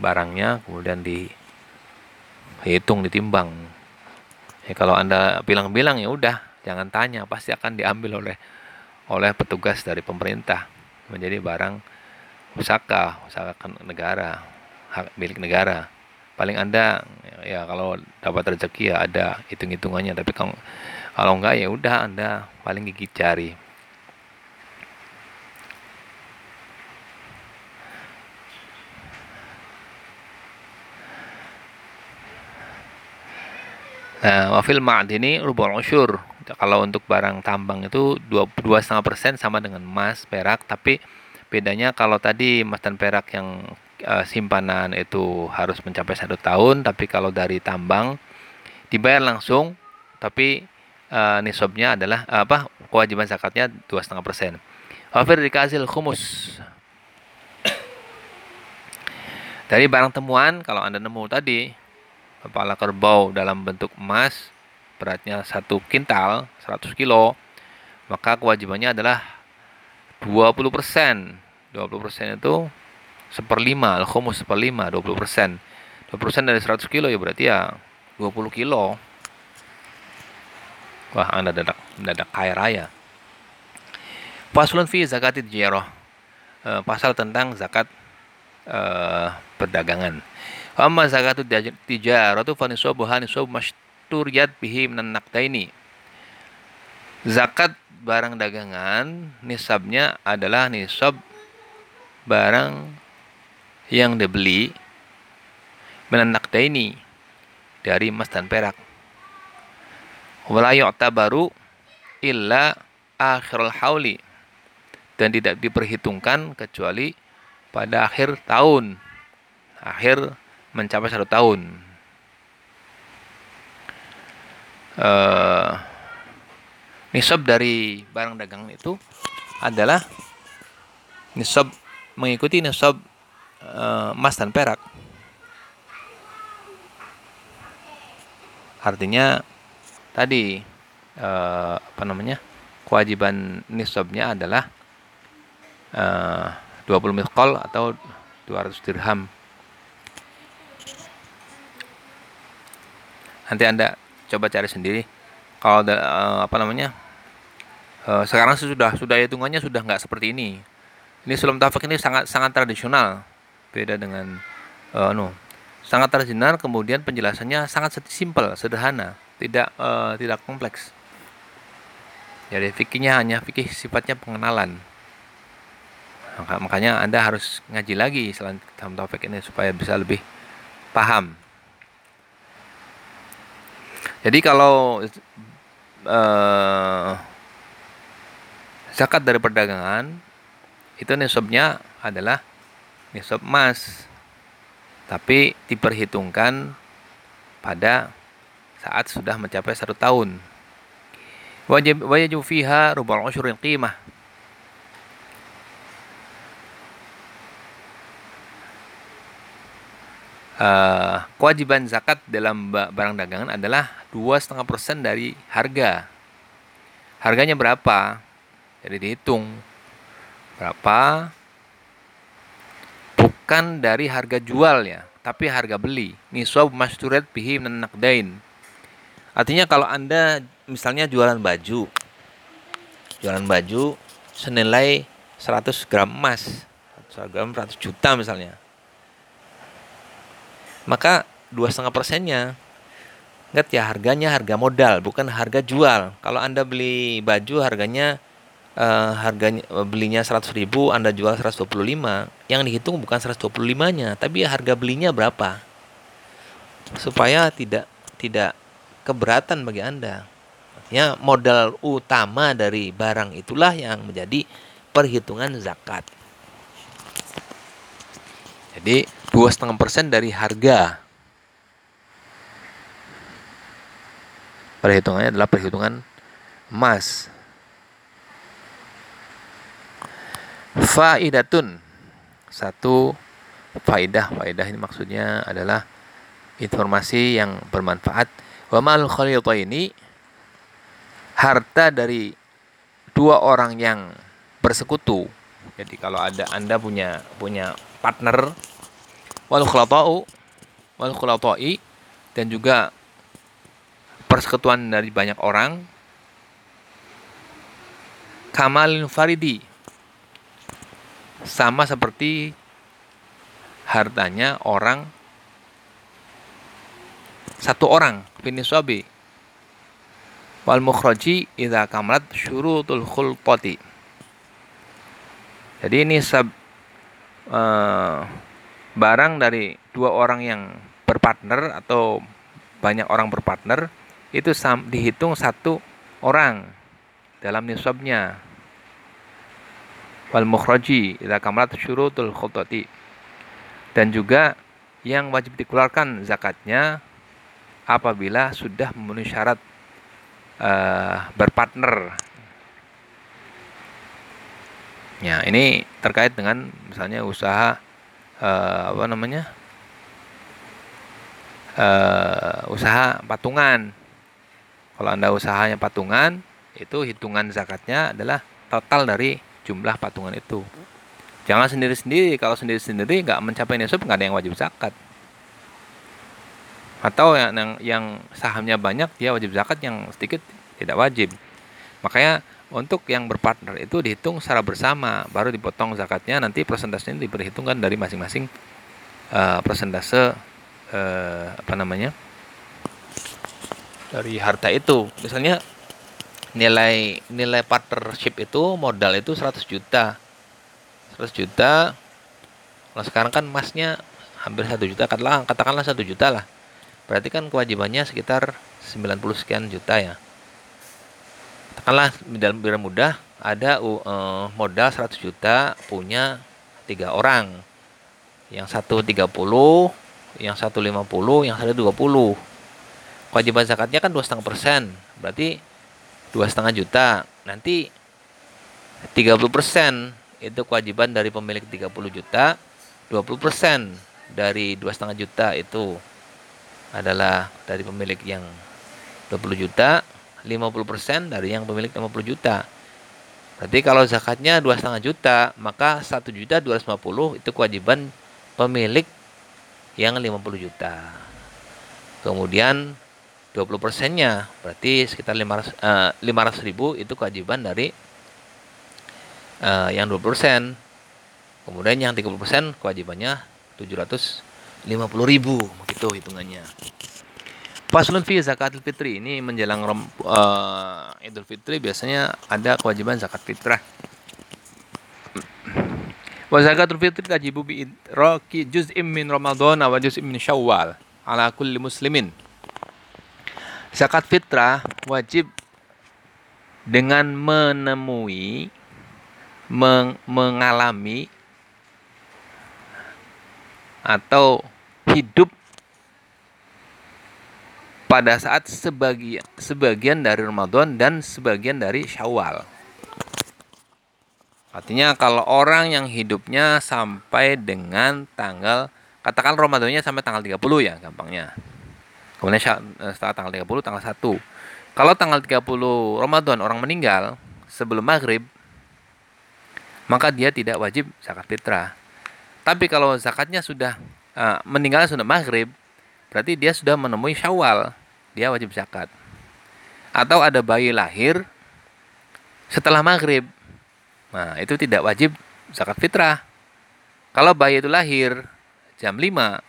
barangnya kemudian dihitung ditimbang. Ya kalau Anda bilang-bilang ya udah, jangan tanya, pasti akan diambil oleh oleh petugas dari pemerintah. Menjadi barang pusaka, pusaka negara, hak milik negara. Paling Anda ya kalau dapat rezeki ya ada hitung-hitungannya, tapi kalau kalau enggak ya udah Anda paling gigit jari. Nah, wafil ma'dini rubul usyur. Kalau untuk barang tambang itu 2,5% sama dengan emas, perak, tapi bedanya kalau tadi emas dan perak yang uh, simpanan itu harus mencapai satu tahun, tapi kalau dari tambang dibayar langsung, tapi uh, nisabnya adalah uh, apa kewajiban zakatnya 2,5%. Wafir dikasih khumus. Dari barang temuan, kalau Anda nemu tadi, kepala kerbau dalam bentuk emas beratnya satu kintal 100 kilo maka kewajibannya adalah 20 persen 20 persen itu seperlima al-khumus seperlima 20 persen. 20 persen dari 100 kilo ya berarti ya 20 kilo. Wah anda dadak dadak kaya raya. Faslun fi zakatid jarah pasal tentang zakat uh, perdagangan. Amma zakatu tijaratu fa nisabuha nisab masturiyat bihi minan naqdaini. Zakat barang dagangan nisabnya adalah nisab barang yang dibeli minan naqdaini dari emas dan perak. Wala yu'tabaru illa akhirul hauli dan tidak diperhitungkan kecuali pada akhir tahun akhir mencapai satu tahun. Uh, nisab dari barang dagangan itu adalah nisab mengikuti nisab uh, emas dan perak. Artinya tadi uh, apa namanya kewajiban nisabnya adalah uh, 20 miskol atau 200 dirham. Nanti anda coba cari sendiri. Kalau uh, apa namanya uh, sekarang sudah sudah hitungannya sudah nggak seperti ini. Ini sulam tafak ini sangat sangat tradisional beda dengan uh, no sangat tradisional kemudian penjelasannya sangat simpel sederhana tidak uh, tidak kompleks. Jadi fikihnya hanya fikih sifatnya pengenalan. Makanya anda harus ngaji lagi selain taufik ini supaya bisa lebih paham. Jadi kalau uh, zakat dari perdagangan itu nisabnya adalah nisab emas. Tapi diperhitungkan pada saat sudah mencapai satu tahun. Wajib wajib fiha rubal usyurin qimah. Uh, kewajiban zakat dalam barang dagangan adalah dua setengah persen dari harga. Harganya berapa? Jadi dihitung berapa bukan dari harga jual ya, tapi harga beli. Nisab masturat bihi naqdain. Artinya kalau Anda misalnya jualan baju. Jualan baju senilai 100 gram emas. 100 gram 100 juta misalnya. Maka dua setengah persennya Ingat ya harganya harga modal bukan harga jual. Kalau Anda beli baju harganya uh, harganya uh, belinya 100 ribu Anda jual 125 yang dihitung bukan 125 nya tapi harga belinya berapa? Supaya tidak tidak keberatan bagi Anda. Ya modal utama dari barang itulah yang menjadi perhitungan zakat. Jadi dua setengah persen dari harga. Perhitungannya adalah perhitungan emas. Faidatun. Satu faidah. Faidah ini maksudnya adalah informasi yang bermanfaat. Wa mal ini harta dari dua orang yang bersekutu. Jadi kalau ada Anda punya punya partner wal khulata'u wal khulata'i dan juga persekutuan dari banyak orang kamalin faridi sama seperti hartanya orang satu orang finiswabi wal mukhraji idza kamalat syurutul khulqati. Jadi ini sab, uh, barang dari dua orang yang berpartner atau banyak orang berpartner itu dihitung satu orang dalam nisabnya wal mukhraji ila kamalat syurutul khutati. Dan juga yang wajib dikeluarkan zakatnya apabila sudah memenuhi syarat uh, berpartner. Ya ini terkait dengan misalnya usaha uh, apa namanya? Uh, usaha patungan. Kalau Anda usahanya patungan, itu hitungan zakatnya adalah total dari jumlah patungan itu. Jangan sendiri-sendiri. Kalau sendiri-sendiri nggak mencapai nisab nggak ada yang wajib zakat. Atau yang, yang yang sahamnya banyak dia wajib zakat, yang sedikit tidak wajib. Makanya untuk yang berpartner itu dihitung secara bersama, baru dipotong zakatnya. Nanti persentasenya diperhitungkan dari masing-masing uh, persentase uh, apa namanya dari harta itu misalnya nilai nilai partnership itu modal itu 100 juta. 100 juta. Kalau sekarang kan emasnya hampir satu juta. Katakanlah katakanlah satu juta lah. Berarti kan kewajibannya sekitar 90 sekian juta ya. Katakanlah biar mudah ada uh, modal 100 juta punya tiga orang. Yang satu 30 yang satu 50 yang satu 20 kewajiban zakatnya kan dua setengah persen. Berarti dua setengah juta nanti 30 persen itu kewajiban dari pemilik 30 juta 20 persen dari dua setengah juta itu adalah dari pemilik yang 20 juta 50 persen dari yang pemilik 50 juta. Berarti kalau zakatnya dua setengah juta maka satu juta 250 itu kewajiban pemilik yang 50 juta. Kemudian 20 persennya berarti sekitar 500, uh, 500 ribu itu kewajiban dari uh, yang 20 persen kemudian yang 30 persen kewajibannya 750 ribu begitu hitungannya Faslun fi zakatul fitri ini menjelang uh, Idul Fitri biasanya ada kewajiban zakat fitrah. Wa zakatul fitri tajibu bi idraki juz'im min Ramadan wa juz'im min Syawal ala kulli muslimin. Zakat fitrah wajib dengan menemui meng mengalami atau hidup pada saat sebagian sebagian dari Ramadan dan sebagian dari Syawal. Artinya kalau orang yang hidupnya sampai dengan tanggal katakan Ramadannya sampai tanggal 30 ya gampangnya. Kemudian setelah tanggal 30 tanggal 1. Kalau tanggal 30 Ramadan orang meninggal sebelum maghrib maka dia tidak wajib zakat fitrah. Tapi kalau zakatnya sudah uh, meninggal sudah maghrib berarti dia sudah menemui syawal dia wajib zakat. Atau ada bayi lahir setelah maghrib Nah, itu tidak wajib zakat fitrah. Kalau bayi itu lahir jam 5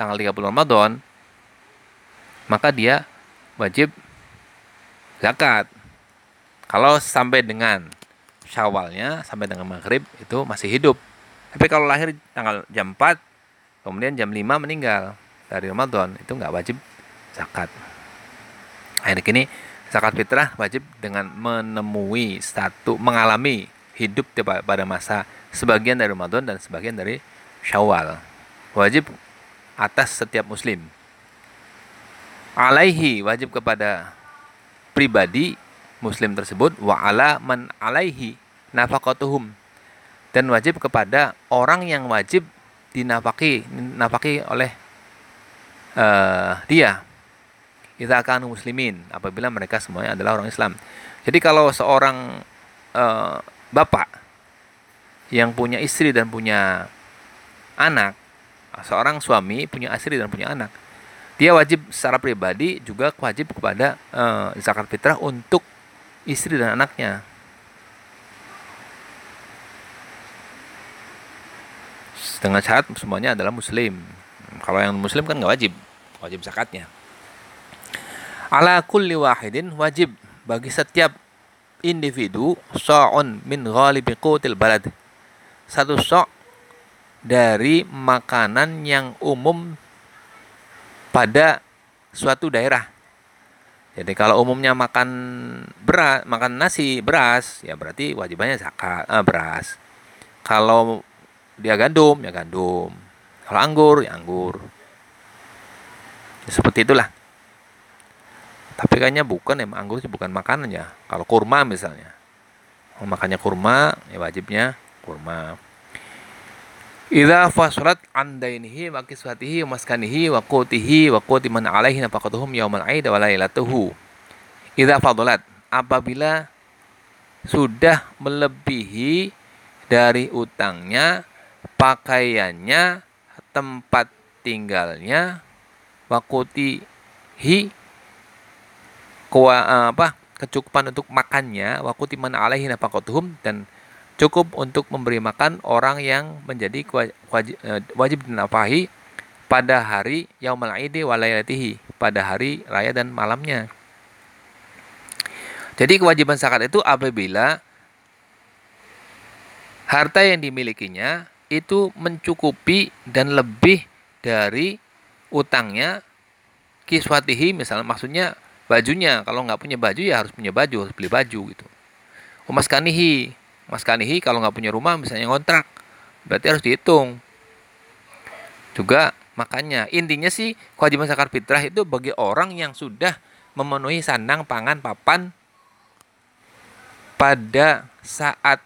tanggal 30 Ramadan, maka dia wajib zakat. Kalau sampai dengan syawalnya, sampai dengan maghrib, itu masih hidup. Tapi kalau lahir tanggal jam 4, kemudian jam 5 meninggal dari Ramadan, itu nggak wajib zakat. Nah, ini zakat fitrah wajib dengan menemui satu, mengalami hidup pada masa sebagian dari Ramadan dan sebagian dari Syawal. Wajib atas setiap muslim. Alaihi wajib kepada pribadi muslim tersebut wa ala man alaihi nafaqatuhum dan wajib kepada orang yang wajib dinafaki nafaki oleh uh, dia kita akan muslimin apabila mereka semuanya adalah orang Islam. Jadi kalau seorang uh, bapak yang punya istri dan punya anak, seorang suami punya istri dan punya anak, dia wajib secara pribadi juga wajib kepada uh, zakat fitrah untuk istri dan anaknya. Dengan syarat semuanya adalah muslim. Kalau yang muslim kan nggak wajib, wajib zakatnya. Ala kulli wahidin wajib bagi setiap individu sa'un min ghalibi qutil balad. Satu sok dari makanan yang umum pada suatu daerah. Jadi kalau umumnya makan beras, makan nasi beras, ya berarti wajibannya zakat eh, beras. Kalau dia gandum, ya gandum. Kalau anggur, ya anggur. Ya, seperti itulah. Tapi kayaknya bukan emang anggur sih bukan makanan ya. Kalau kurma misalnya. Makannya kurma, ya wajibnya kurma. Idza fasrat an dainihi wa kiswatihi wa maskanihi wa qutihi wa quti man alaihi nafaqatuhum yaumal aid wa lailatuhu. Idza fadalat apabila sudah melebihi dari utangnya, pakaiannya, tempat tinggalnya, wakutihi kuwa, uh, apa kecukupan untuk makannya wakutiman alaihi nafaqatuhum dan cukup untuk memberi makan orang yang menjadi wajib, uh, wajib dinafahi pada hari yaumul aidi walayatihi pada hari raya dan malamnya. Jadi kewajiban zakat itu apabila harta yang dimilikinya itu mencukupi dan lebih dari utangnya kiswatihi misalnya maksudnya bajunya. Kalau nggak punya baju ya harus punya baju harus beli baju gitu. Oh, mas kanihi mas kanihi kalau nggak punya rumah misalnya ngontrak. Berarti harus dihitung. Juga makanya intinya sih kewajiban zakat fitrah itu bagi orang yang sudah memenuhi sandang pangan papan pada saat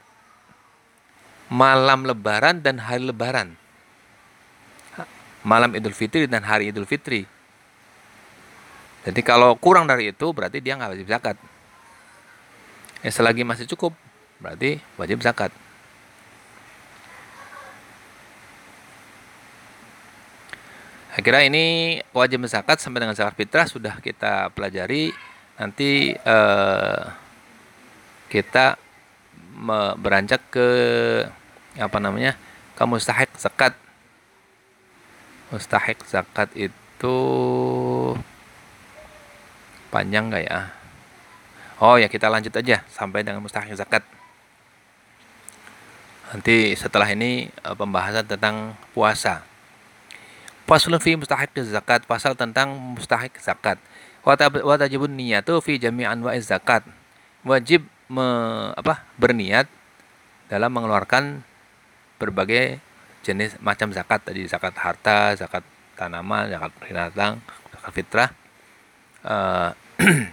malam lebaran dan hari lebaran. Malam idul fitri dan hari idul fitri. Jadi kalau kurang dari itu berarti dia nggak wajib zakat. Ya, selagi masih cukup berarti wajib zakat. Kira ini wajib zakat sampai dengan zakat fitrah sudah kita pelajari. Nanti eh, kita beranjak ke apa namanya ke mustahik zakat. Mustahik zakat itu Panjang nggak ya? Oh ya kita lanjut aja sampai dengan mustahil zakat. Nanti setelah ini eh, pembahasan tentang puasa. Faslun fi mustahik zakat, pasal tentang mustahik zakat. Wa tajibun niyatu fi jami' anwa'iz zakat. Wajib me, apa, berniat dalam mengeluarkan berbagai jenis macam zakat tadi zakat harta, zakat tanaman, zakat binatang, zakat fitrah. Uh,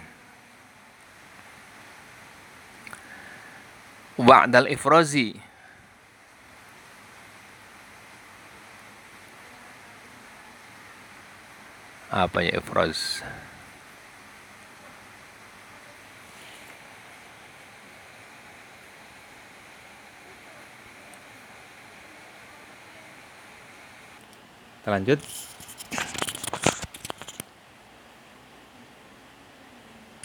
Wa'dal ifrozi apa ya ifroz Kita lanjut.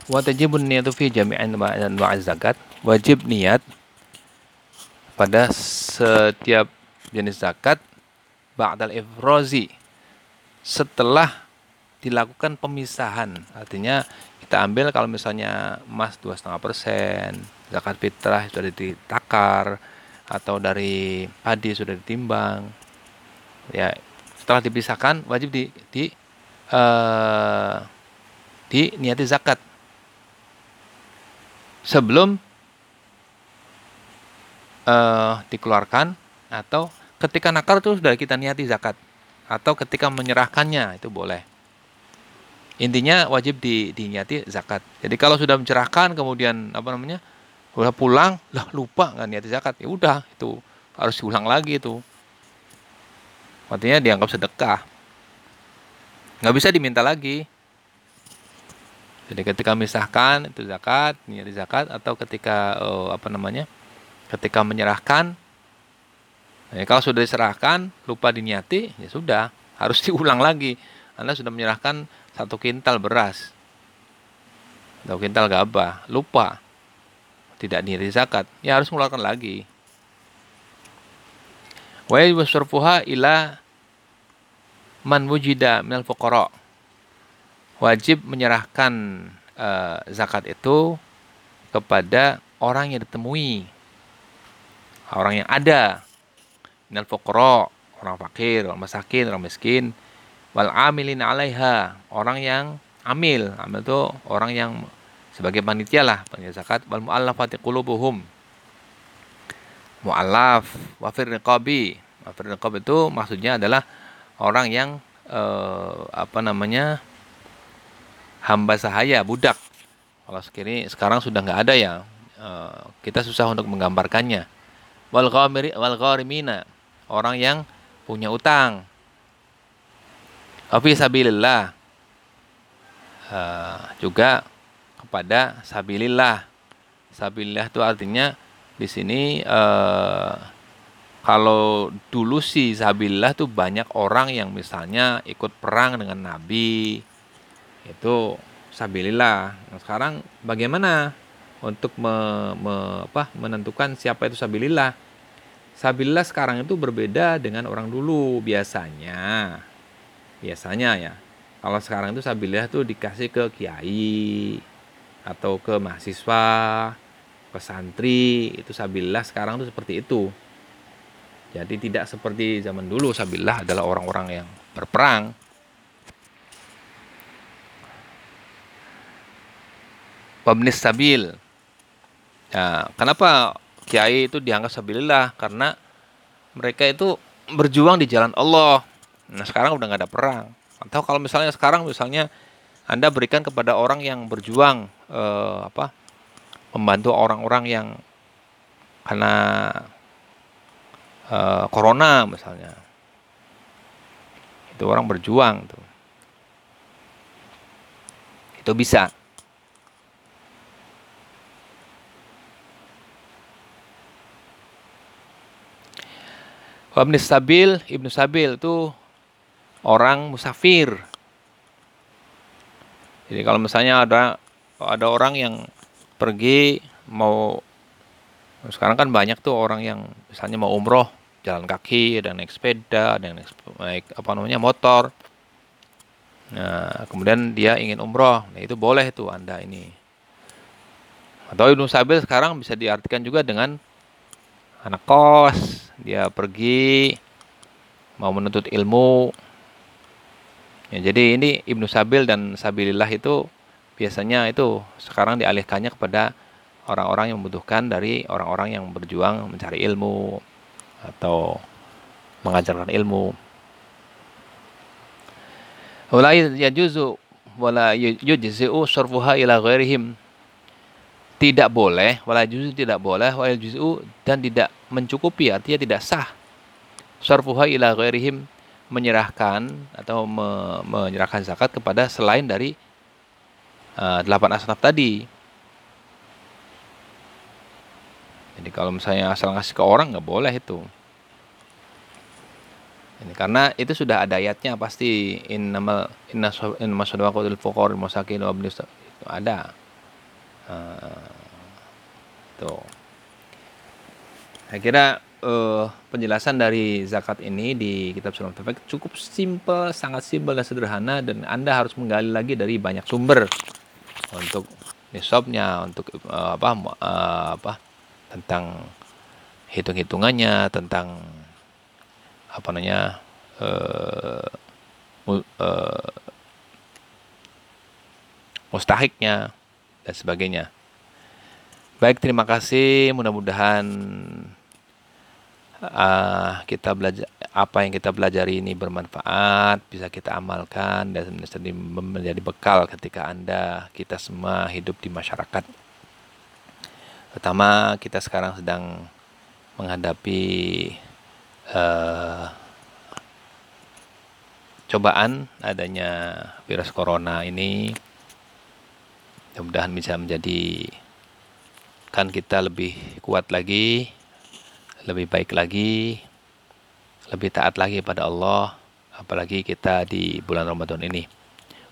Wajibun niyatu fi jami'in anwa' zakat. Wajib niat pada setiap jenis zakat ba'dal ifrozi setelah dilakukan pemisahan. Artinya kita ambil kalau misalnya emas dua setengah persen zakat fitrah sudah ditakar atau dari padi sudah ditimbang ya setelah dipisahkan wajib di di uh, di niati zakat. Sebelum uh, dikeluarkan atau ketika nakar itu sudah kita niati zakat atau ketika menyerahkannya itu boleh intinya wajib di diniati zakat. Jadi kalau sudah mencerahkan kemudian apa namanya udah pulang lah lupa nggak niati zakat. Ya udah itu harus diulang lagi itu. Artinya dianggap sedekah. Nggak bisa diminta lagi. Jadi ketika misahkan itu zakat niat zakat atau ketika oh, apa namanya ketika menyerahkan ya, kalau sudah diserahkan lupa diniati ya sudah harus diulang lagi. Anda sudah menyerahkan satu kintal beras. Satu kintal gabah. Lupa. Tidak niat zakat. Ya harus mengeluarkan lagi. Wa yusarfuha ila man wujida minal fuqara. Wajib menyerahkan uh, zakat itu kepada orang yang ditemui. Orang yang ada. Minal fuqara. Orang fakir orang masakin orang miskin wal amilin alaiha. Orang yang amil. Amil itu orang yang sebagai panitia lah panitia zakat. Wal muallafati qulubuhum. Mu'allaf wafir niqabi wafir niqab itu maksudnya adalah orang yang eh, apa namanya hamba sahaya budak. Kalau sekini sekarang sudah nggak ada ya. Eh, kita susah untuk menggambarkannya. Wal wal orang yang punya utang Afi sabilillah uh, juga kepada sabilillah sabilillah itu artinya di sini uh, kalau dulu sih Zabillah tuh banyak orang yang misalnya ikut perang dengan Nabi itu Sabilillah. Nah, sekarang bagaimana untuk me, me, apa, menentukan siapa itu Sabilillah? Sabilillah sekarang itu berbeda dengan orang dulu biasanya. Biasanya ya. Kalau sekarang itu Sabilillah tuh dikasih ke kiai atau ke mahasiswa, ke santri, itu Sabilillah sekarang tuh seperti itu. Jadi tidak seperti zaman dulu Sabillah adalah orang-orang yang berperang. Pabnis Sabil. Ya, kenapa kiai itu dianggap Sabilillah? Karena mereka itu berjuang di jalan Allah. Nah sekarang udah nggak ada perang. Atau kalau misalnya sekarang misalnya anda berikan kepada orang yang berjuang eh, apa membantu orang-orang yang karena uh, corona misalnya. Itu orang berjuang tuh. Itu bisa. Ibnu Sabil, Ibnu Sabil itu orang musafir. Jadi kalau misalnya ada ada orang yang pergi mau sekarang kan banyak tuh orang yang misalnya mau umroh jalan kaki ada naik sepeda ada naik, naik apa namanya motor. Nah kemudian dia ingin umroh. Nah itu boleh tuh anda ini. Atau Ibnu Sabil sekarang bisa diartikan juga dengan anak kos. Dia pergi mau menuntut ilmu ya, jadi ini Ibnu Sabil dan Sabilillah itu biasanya itu sekarang dialihkannya kepada orang-orang yang membutuhkan dari orang-orang yang berjuang mencari ilmu atau mengajarkan ilmu. Wala yajuzu wala yujzi'u sarfuha ila ghairihim. Tidak boleh, wala tidak boleh, wala dan tidak mencukupi, artinya tidak sah. Sarfuha ila ghairihim menyerahkan atau me, menyerahkan zakat kepada selain dari uh, delapan asnaf tadi. Jadi kalau misalnya asal ngasih ke orang nggak boleh itu. Ini karena itu sudah ada ayatnya pasti innamal inna innamas sadaqatul masakin itu ada. Uh, tuh. Saya kira uh, penjelasan dari zakat ini di kitab Sulam Tafek cukup simpel, sangat simpel dan sederhana dan Anda harus menggali lagi dari banyak sumber untuk nisabnya, untuk uh, apa uh, apa tentang hitung-hitungannya, tentang apa namanya uh, uh, mustahiknya dan sebagainya. Baik, terima kasih. Mudah-mudahan uh, kita belajar apa yang kita pelajari ini bermanfaat, bisa kita amalkan dan menjadi bekal ketika Anda kita semua hidup di masyarakat. Pertama, kita sekarang sedang menghadapi uh, cobaan adanya virus corona ini. Mudah-mudahan bisa menjadi kan kita lebih kuat lagi lebih baik lagi, lebih taat lagi pada Allah, apalagi kita di bulan Ramadan ini.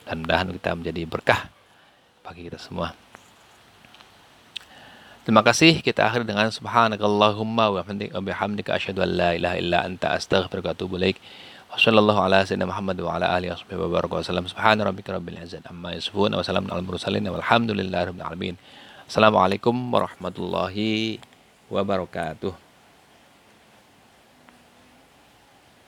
Dan mudahan kita menjadi berkah bagi kita semua. Terima kasih. Kita akhir dengan subhanakallahumma wa bihamdika asyhadu an la ilaha illa anta astaghfiruka wa atubu ilaik. Wa sallallahu ala sayyidina Muhammad wa ala alihi wa baraka wa sallam. Subhana rabbika rabbil izzati amma yasifun wa salamun alal mursalin walhamdulillahi rabbil alamin. Assalamualaikum warahmatullahi wabarakatuh.